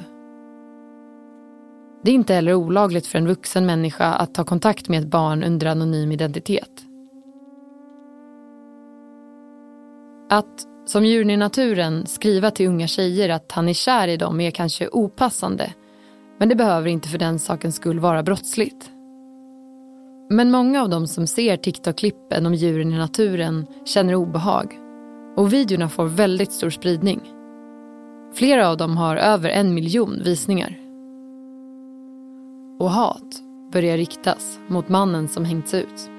Det är inte heller olagligt för en vuxen människa att ta kontakt med ett barn under anonym identitet. Att, som djuren i naturen, skriva till unga tjejer att han är kär i dem är kanske opassande men det behöver inte för den sakens skull vara brottsligt. Men många av dem som ser TikTok-klippen om djuren i naturen känner obehag. Och videorna får väldigt stor spridning. Flera av dem har över en miljon visningar. Och hat börjar riktas mot mannen som hängts ut.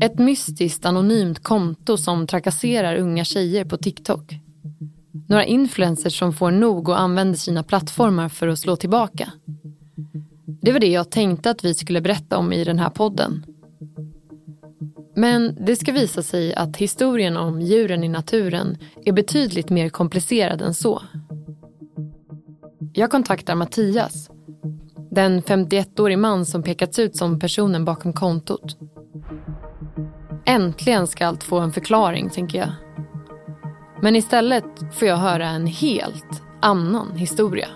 Ett mystiskt anonymt konto som trakasserar unga tjejer på TikTok. Några influencers som får nog och använder sina plattformar för att slå tillbaka. Det var det jag tänkte att vi skulle berätta om i den här podden. Men det ska visa sig att historien om djuren i naturen är betydligt mer komplicerad än så. Jag kontaktar Mattias, den 51-årig man som pekats ut som personen bakom kontot. Äntligen ska allt få en förklaring, tänker jag. Men istället får jag höra en helt annan historia.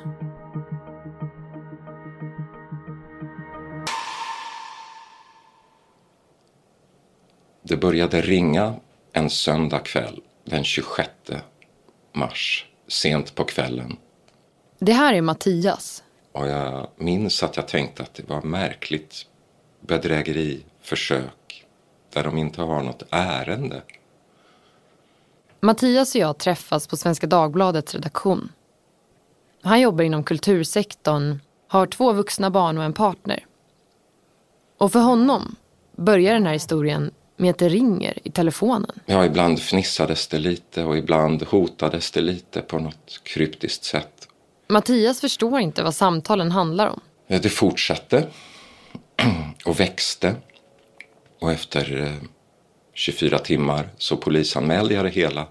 Det började ringa en söndag kväll den 26 mars, sent på kvällen. Det här är Mattias. Och jag minns att jag tänkte att det var märkligt bedrägeriförsök där de inte har något ärende. Mattias och jag träffas på Svenska Dagbladets redaktion. Han jobbar inom kultursektorn, har två vuxna barn och en partner. Och för honom börjar den här historien med att det ringer i telefonen. Ja, ibland fnissades det lite och ibland hotades det lite på något kryptiskt sätt. Mattias förstår inte vad samtalen handlar om. Det fortsatte (clears throat) och växte. Och efter 24 timmar så polisanmälde jag det hela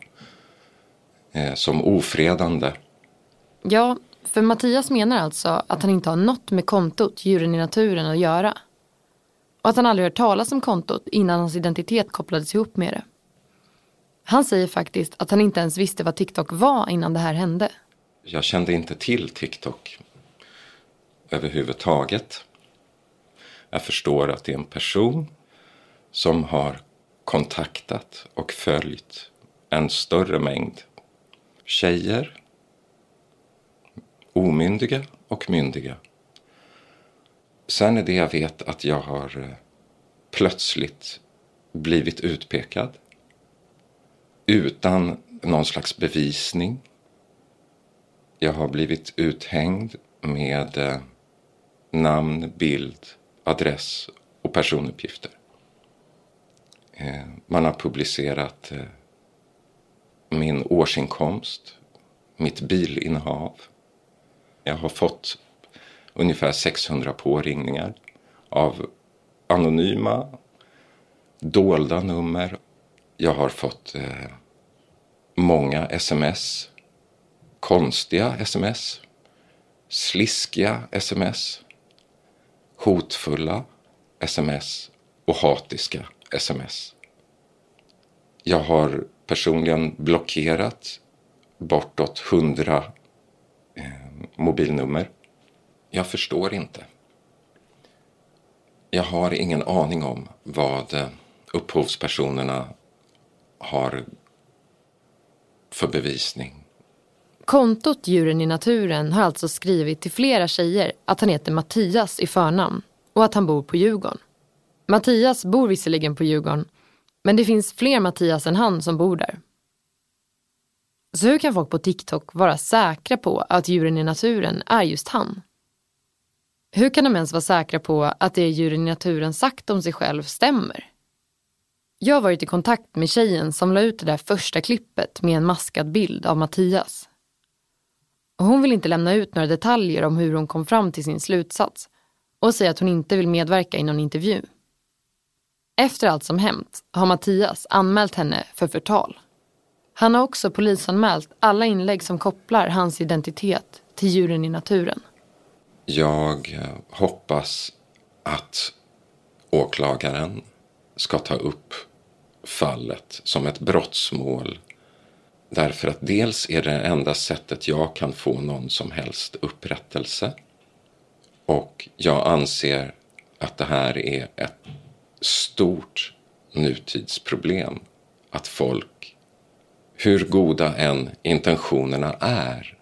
eh, som ofredande. Ja, för Mattias menar alltså att han inte har något med kontot Djuren i naturen att göra. Och att han aldrig hört talas om kontot innan hans identitet kopplades ihop med det. Han säger faktiskt att han inte ens visste vad TikTok var innan det här hände. Jag kände inte till TikTok överhuvudtaget. Jag förstår att det är en person som har kontaktat och följt en större mängd tjejer, omyndiga och myndiga. Sen är det jag vet att jag har eh, plötsligt blivit utpekad utan någon slags bevisning. Jag har blivit uthängd med eh, namn, bild, adress och personuppgifter. Eh, man har publicerat eh, min årsinkomst, mitt bilinnehav. Jag har fått ungefär 600 påringningar av anonyma, dolda nummer. Jag har fått eh, många sms, konstiga sms, sliskiga sms, hotfulla sms och hatiska sms. Jag har personligen blockerat bortåt hundra eh, mobilnummer. Jag förstår inte. Jag har ingen aning om vad eh, upphovspersonerna har för bevisning. Kontot Djuren i naturen har alltså skrivit till flera tjejer att han heter Mattias i förnamn och att han bor på Djurgården. Mattias bor visserligen på Djurgården, men det finns fler Mattias än han som bor där. Så hur kan folk på TikTok vara säkra på att djuren i naturen är just han? Hur kan de ens vara säkra på att det djuren i naturen sagt om sig själv stämmer? Jag har varit i kontakt med tjejen som la ut det där första klippet med en maskad bild av Mattias. Och hon vill inte lämna ut några detaljer om hur hon kom fram till sin slutsats och säger att hon inte vill medverka i någon intervju. Efter allt som hänt har Mattias anmält henne för förtal. Han har också polisanmält alla inlägg som kopplar hans identitet till djuren i naturen. Jag eh, hoppas att åklagaren ska ta upp fallet som ett brottsmål. Därför att dels är det enda sättet jag kan få någon som helst upprättelse. Och jag anser att det här är ett stort nutidsproblem. Att folk, hur goda än intentionerna är,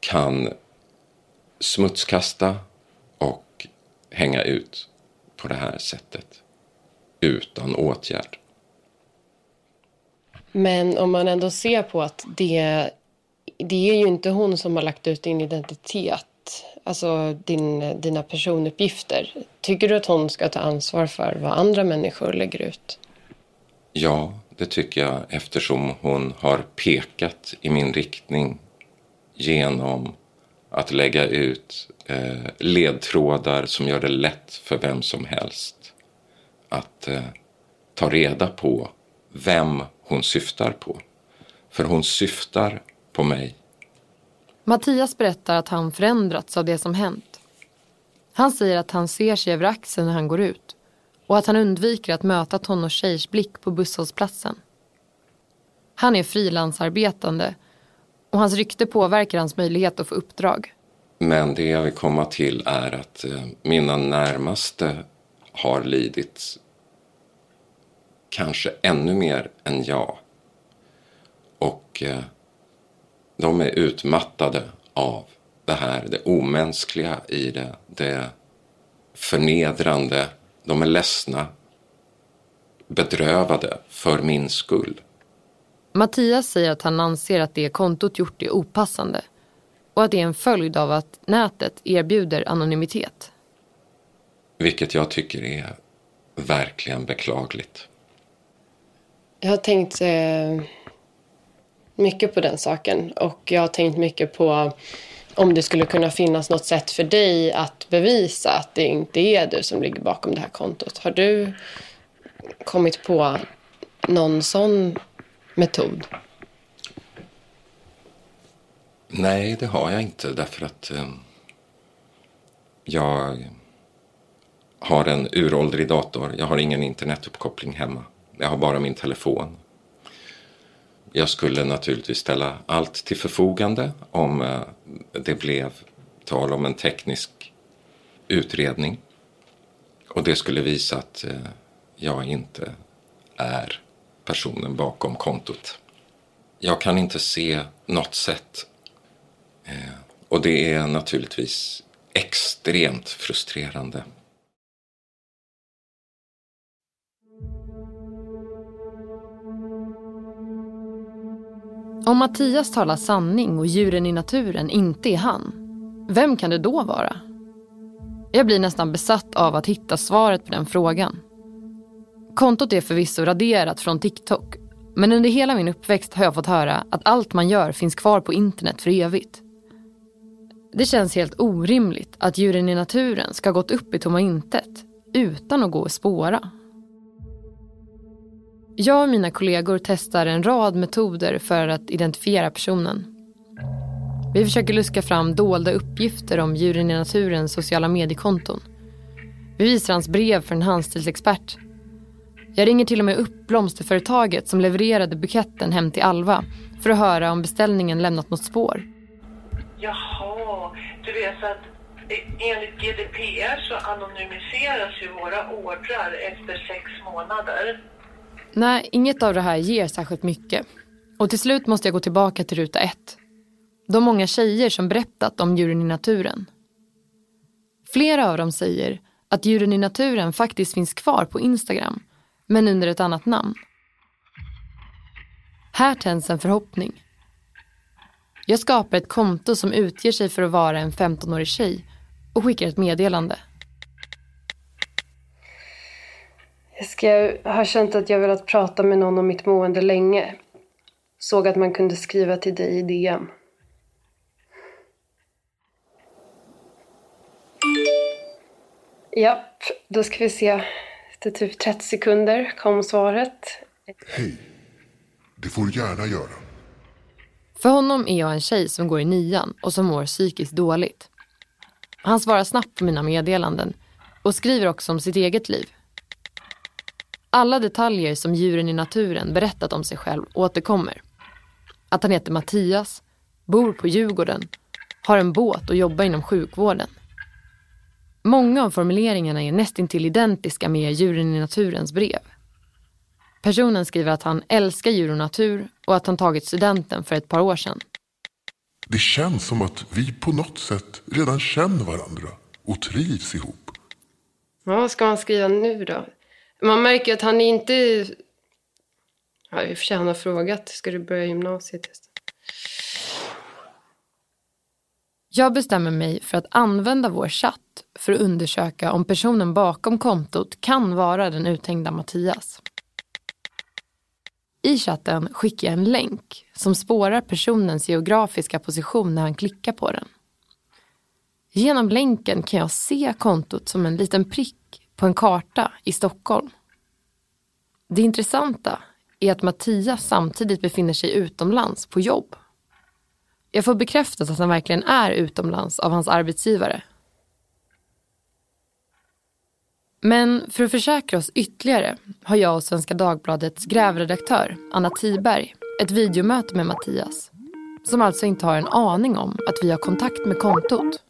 kan smutskasta och hänga ut på det här sättet utan åtgärd. Men om man ändå ser på att det, det är ju inte hon som har lagt ut din identitet, alltså din, dina personuppgifter. Tycker du att hon ska ta ansvar för vad andra människor lägger ut? Ja, det tycker jag eftersom hon har pekat i min riktning genom att lägga ut eh, ledtrådar som gör det lätt för vem som helst att eh, ta reda på vem hon syftar på. För hon syftar på mig. Mattias berättar att han förändrats av det som hänt. Han säger att han ser sig över axeln när han går ut och att han undviker att möta tonårstjejers blick på busshållplatsen. Han är frilansarbetande och hans rykte påverkar hans möjlighet att få uppdrag. Men det jag vill komma till är att eh, mina närmaste har lidit kanske ännu mer än jag. Och eh, de är utmattade av det här, det omänskliga i det, det förnedrande. De är ledsna, bedrövade för min skull. Mattias säger att han anser att det kontot gjort är opassande och att det är en följd av att nätet erbjuder anonymitet. Vilket jag tycker är verkligen beklagligt. Jag har tänkt eh, mycket på den saken och jag har tänkt mycket på om det skulle kunna finnas något sätt för dig att bevisa att det inte är du som ligger bakom det här kontot. Har du kommit på någon sån metod? Nej, det har jag inte därför att eh, jag har en uråldrig dator. Jag har ingen internetuppkoppling hemma. Jag har bara min telefon. Jag skulle naturligtvis ställa allt till förfogande om eh, det blev tal om en teknisk utredning. Och det skulle visa att eh, jag inte är personen bakom kontot. jag kan inte se något sätt. Eh, och det är naturligtvis extremt frustrerande. Om Mattias talar sanning och djuren i naturen inte är han, vem kan det då vara? Jag blir nästan besatt av att hitta svaret på den frågan. Kontot är förvisso raderat från TikTok men under hela min uppväxt har jag fått höra att allt man gör finns kvar på internet för evigt. Det känns helt orimligt att djuren i naturen ska ha gått upp i tomma intet utan att gå och spåra. Jag och mina kollegor testar en rad metoder för att identifiera personen. Vi försöker luska fram dolda uppgifter om djuren i naturens sociala mediekonton. Vi visar hans brev för en handstilsexpert. Jag ringer till och med upp blomsterföretaget som levererade buketten hem till Alva för att höra om beställningen lämnat något spår. Jaha, du vet att e- enligt GDPR så anonymiseras ju våra ordrar efter sex månader. Nej, inget av det här ger särskilt mycket. Och till slut måste jag gå tillbaka till ruta ett. De många tjejer som berättat om djuren i naturen. Flera av dem säger att djuren i naturen faktiskt finns kvar på Instagram, men under ett annat namn. Här tänds en förhoppning. Jag skapar ett konto som utger sig för att vara en 15-årig tjej och skickar ett meddelande. Jessica, jag har känt att jag velat prata med någon om mitt mående länge. Såg att man kunde skriva till dig i DM. Japp, då ska vi se. Efter typ 30 sekunder kom svaret. Hej. Det får du gärna göra. För honom är jag en tjej som går i nian och som mår psykiskt dåligt. Han svarar snabbt på mina meddelanden och skriver också om sitt eget liv. Alla detaljer som djuren i naturen berättat om sig själv återkommer. Att han heter Mattias, bor på Djurgården, har en båt och jobbar inom sjukvården. Många av formuleringarna är nästintill identiska med djuren i naturens brev. Personen skriver att han älskar djur och natur och att han tagit studenten för ett par år sedan. Det känns som att vi på något sätt redan känner varandra och trivs ihop. Ja, vad ska man skriva nu då? Man märker att han inte... Ja, i och för sig han har frågat. Ska du börja gymnasiet? Jag bestämmer mig för att använda vår chatt för att undersöka om personen bakom kontot kan vara den uthängda Mattias. I chatten skickar jag en länk som spårar personens geografiska position när han klickar på den. Genom länken kan jag se kontot som en liten prick på en karta i Stockholm. Det intressanta är att Mattias samtidigt befinner sig utomlands på jobb. Jag får bekräftat att han verkligen är utomlands av hans arbetsgivare. Men för att försäkra oss ytterligare har jag och Svenska Dagbladets grävredaktör Anna Tiberg ett videomöte med Mattias. Som alltså inte har en aning om att vi har kontakt med kontot.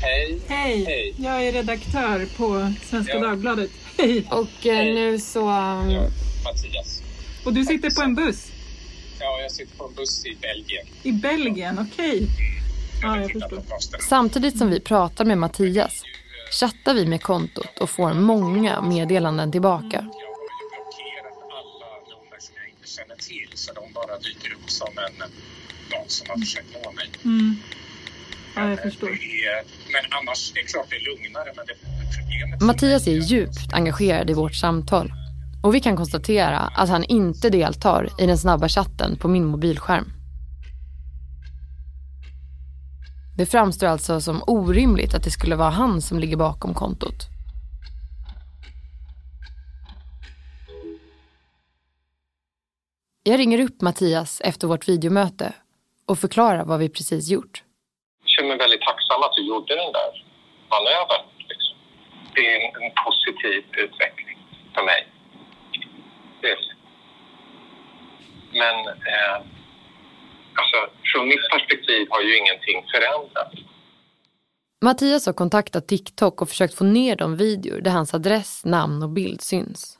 Hej. Hej. Hej. Jag är redaktör på Svenska Ja. Dagbladet. (laughs) Hej. Och eh, nu så... Ja, Mattias. Och du sitter på en buss Ja, jag sitter på en buss i Belgien. i Belgien, okej. Ja, jag förstår. Samtidigt som vi pratar med Mattias chattar vi med kontot och får många meddelanden tillbaka. Alla nummer som jag inte känner till, så de bara dyker upp som en, någon som har försökt nå mig. Mm. Ja, jag förstår. Är, men annars, det är klart det är lugnare, men det problemet... Mattias är djupt engagerad i vårt samtal och vi kan konstatera att han inte deltar i den snabba chatten på min mobilskärm. Det framstår alltså som orimligt att det skulle vara han som ligger bakom kontot. Jag ringer upp Mattias efter vårt videomöte och förklarar vad vi precis gjort. Känner mig väldigt tacksam att du gjorde den där manövern. Liksom. Det är en, en positiv utveckling för mig. Men eh, alltså, från mitt perspektiv har ju ingenting förändrats. Mattias har kontaktat TikTok och försökt få ner de videor där hans adress, namn och bild syns.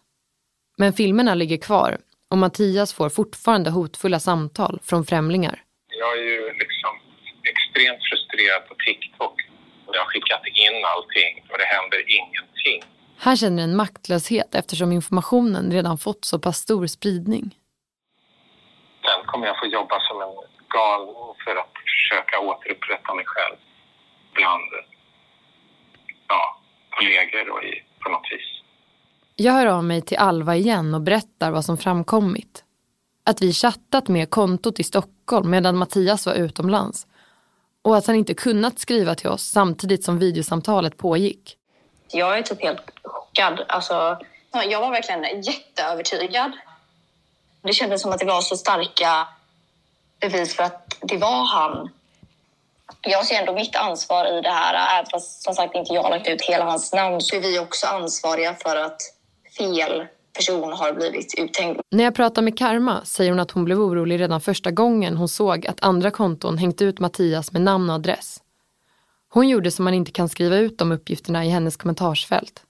Men filmerna ligger kvar och Mattias får fortfarande hotfulla samtal från främlingar. Jag är ju liksom extremt frustrerad på TikTok. Och jag har skickat in allting och det händer ingenting. Han känner en maktlöshet eftersom informationen redan fått så pass stor spridning. Sen kommer jag få jobba som en galning för att försöka återupprätta mig själv bland ja, kollegor och i, på något vis. Jag hör av mig till Alva igen och berättar vad som framkommit. Att vi chattat med kontot i Stockholm medan Mattias var utomlands. Och att han inte kunnat skriva till oss samtidigt som videosamtalet pågick. Jag är typ helt chockad. Alltså, jag var verkligen jätteövertygad. Det kändes som att det var så starka bevis för att det var han. Jag ser ändå mitt ansvar i det här. Även fast som sagt inte jag har lagt ut hela hans namn så är vi också ansvariga för att fel person har blivit uthängd. När jag pratar med Karma säger hon att hon blev orolig redan första gången hon såg att andra konton hängt ut Mattias med namn och adress. Hon gjorde som man inte kan skriva ut de uppgifterna i hennes kommentarsfält.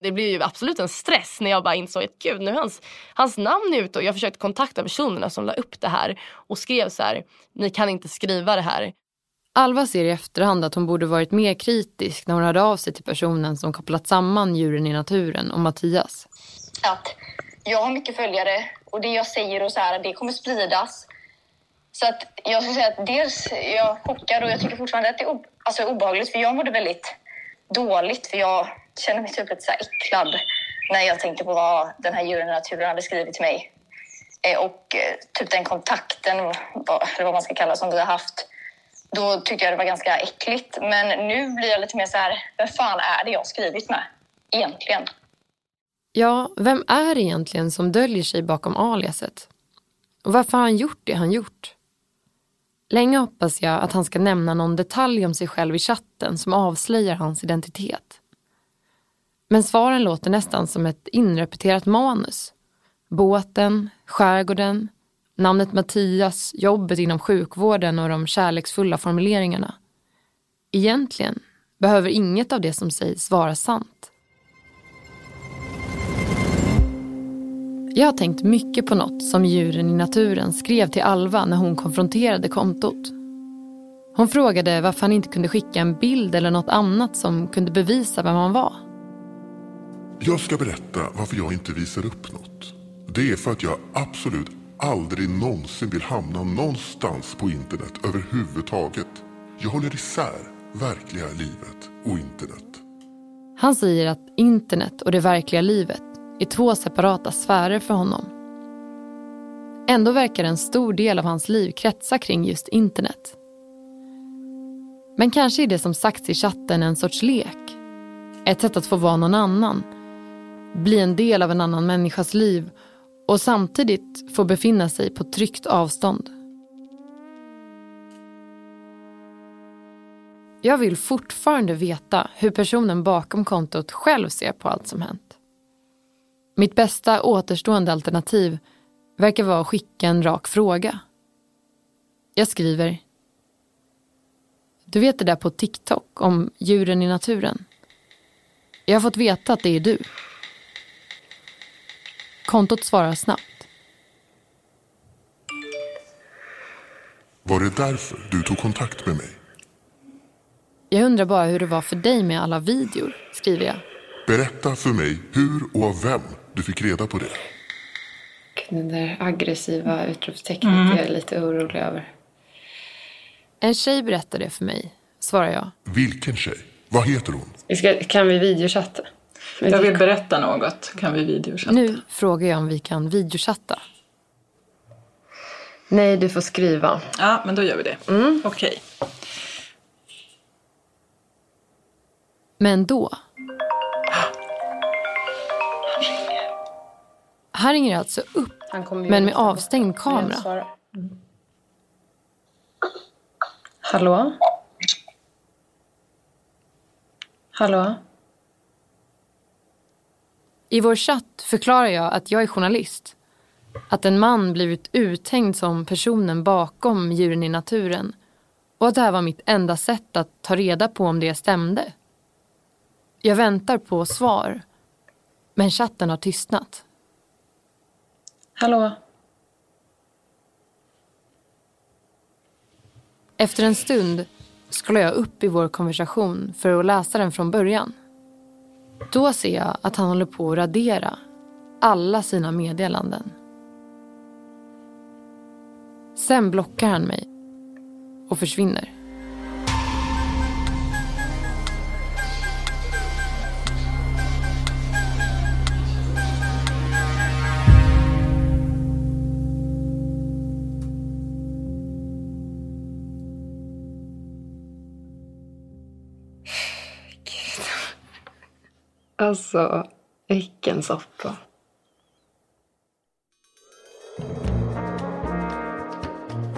Det blir ju absolut en stress när jag bara insåg att gud, nu är hans, hans namn ute och jag försökte kontakta personerna som la upp det här och skrev så här, ni kan inte skriva det här. Alva ser i efterhand att hon borde varit mer kritisk när hon hörde av sig till personen som kopplat samman djuren i naturen och Mattias. Att jag har mycket följare och det jag säger och så här, det kommer spridas. Så att jag skulle säga att dels är jag chockad och jag tycker fortfarande att det är o- alltså obehagligt för jag mådde väldigt dåligt för jag känner mig typ lite så här äcklad när jag tänkte på vad den här djuren i naturen hade skrivit till mig. Eh, Och eh, typ den kontakten, eller vad man ska kalla som vi har haft, då tyckte jag det var ganska äckligt. Men nu blir jag lite mer så här, vem fan är det jag har skrivit med egentligen? Ja, vem är det egentligen som döljer sig bakom aliaset? Och varför har han gjort det han gjort? Länge hoppas jag att han ska nämna någon detalj om sig själv i chatten som avslöjar hans identitet. Men svaren låter nästan som ett inrepeterat manus. Båten, skärgården, namnet Mattias, jobbet inom sjukvården och de kärleksfulla formuleringarna. Egentligen behöver inget av det som sägs vara sant. Jag har tänkt mycket på något som djuren i naturen skrev till Alva när hon konfronterade kontot. Hon frågade varför han inte kunde skicka en bild eller något annat som kunde bevisa vem han var. Jag ska berätta varför jag inte visar upp något. Det är för att jag absolut aldrig någonsin vill hamna någonstans på internet överhuvudtaget. Jag håller isär verkliga livet och internet. Han säger att internet och det verkliga livet i två separata sfärer för honom. Ändå verkar en stor del av hans liv kretsa kring just internet. Men kanske är det som sagts i chatten en sorts lek. Ett sätt att få vara någon annan. Bli en del av en annan människas liv och samtidigt få befinna sig på tryggt avstånd. Jag vill fortfarande veta hur personen bakom kontot själv ser på allt som hänt. Mitt bästa återstående alternativ verkar vara att skicka en rak fråga. Jag skriver. Du vet det där på TikTok om djuren i naturen? Jag har fått veta att det är du. Kontot svarar snabbt. Var det därför du tog kontakt med mig? Jag undrar bara hur det var för dig med alla videor, skriver jag. Berätta för mig hur och av vem du fick reda på det. Det där aggressiva utropstecknet Mm. är jag lite orolig över. En tjej berättade det för mig, svarar jag. Vilken tjej? Vad heter hon? Vi ska, kan vi videochatta? Jag vill berätta något. Kan vi videochatta? Nu frågar jag om vi kan videochatta. Nej, du får skriva. Ja, men då gör vi det. Mm. Okej. Men då... Han ringer alltså upp, men med avstängd kamera. Hallå? Hallå? I vår chatt förklarar jag att jag är journalist. Att en man blivit uthängd som personen bakom djuren i naturen. Och att det här var mitt enda sätt att ta reda på om det stämde. Jag väntar på svar. Men chatten har tystnat. Hallå? Efter en stund scrollar jag upp i vår konversation för att läsa den från början. Då ser jag att han håller på att radera alla sina meddelanden. Sen blockar han mig och försvinner. Alltså, vilken soppa.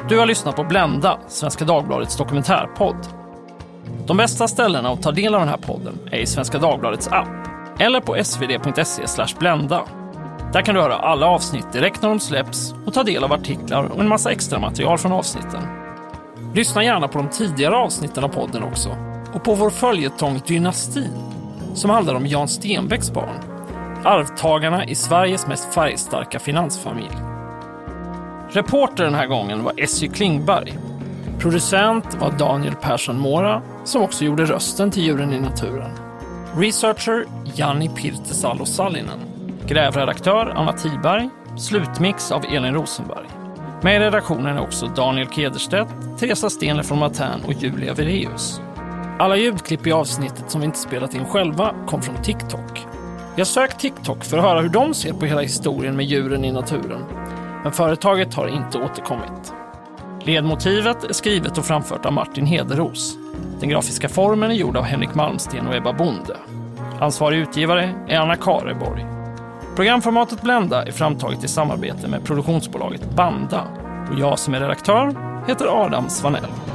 Du har lyssnat på Blända, Svenska Dagbladets dokumentärpodd. De bästa ställena att ta del av den här podden är i Svenska Dagbladets app eller på svd.se blenda. Där kan du höra alla avsnitt direkt när de släpps och ta del av artiklar och en massa extra material från avsnitten. Lyssna gärna på de tidigare avsnitten av podden också och på vår följetong Dynastin som handlar om Jan Stenbecks barn, arvtagarna i Sveriges mest färgstarka finansfamilj. Reporter den här gången var Essy Klingberg. Producent var Daniel Persson Mora, som också gjorde rösten till Djuren i naturen. Researcher Janni Pirtesalo Sallinen. Grävredaktör Anna Tiberg. Slutmix av Elin Rosenberg. Med i redaktionen är också Daniel Kederstedt, Teresa Stenler från Matern och Julia Vireus. Alla ljudklipp i avsnittet som vi inte spelat in själva kom från TikTok. Jag sökt TikTok för att höra hur de ser på hela historien med djuren i naturen. Men företaget har inte återkommit. Ledmotivet är skrivet och framfört av Martin Hederos. Den grafiska formen är gjord av Henrik Malmsten och Ebba Bonde. Ansvarig utgivare är Anna Kareborg. Programformatet Blenda är framtaget i samarbete med produktionsbolaget Banda och jag som är redaktör heter Adam Svanell.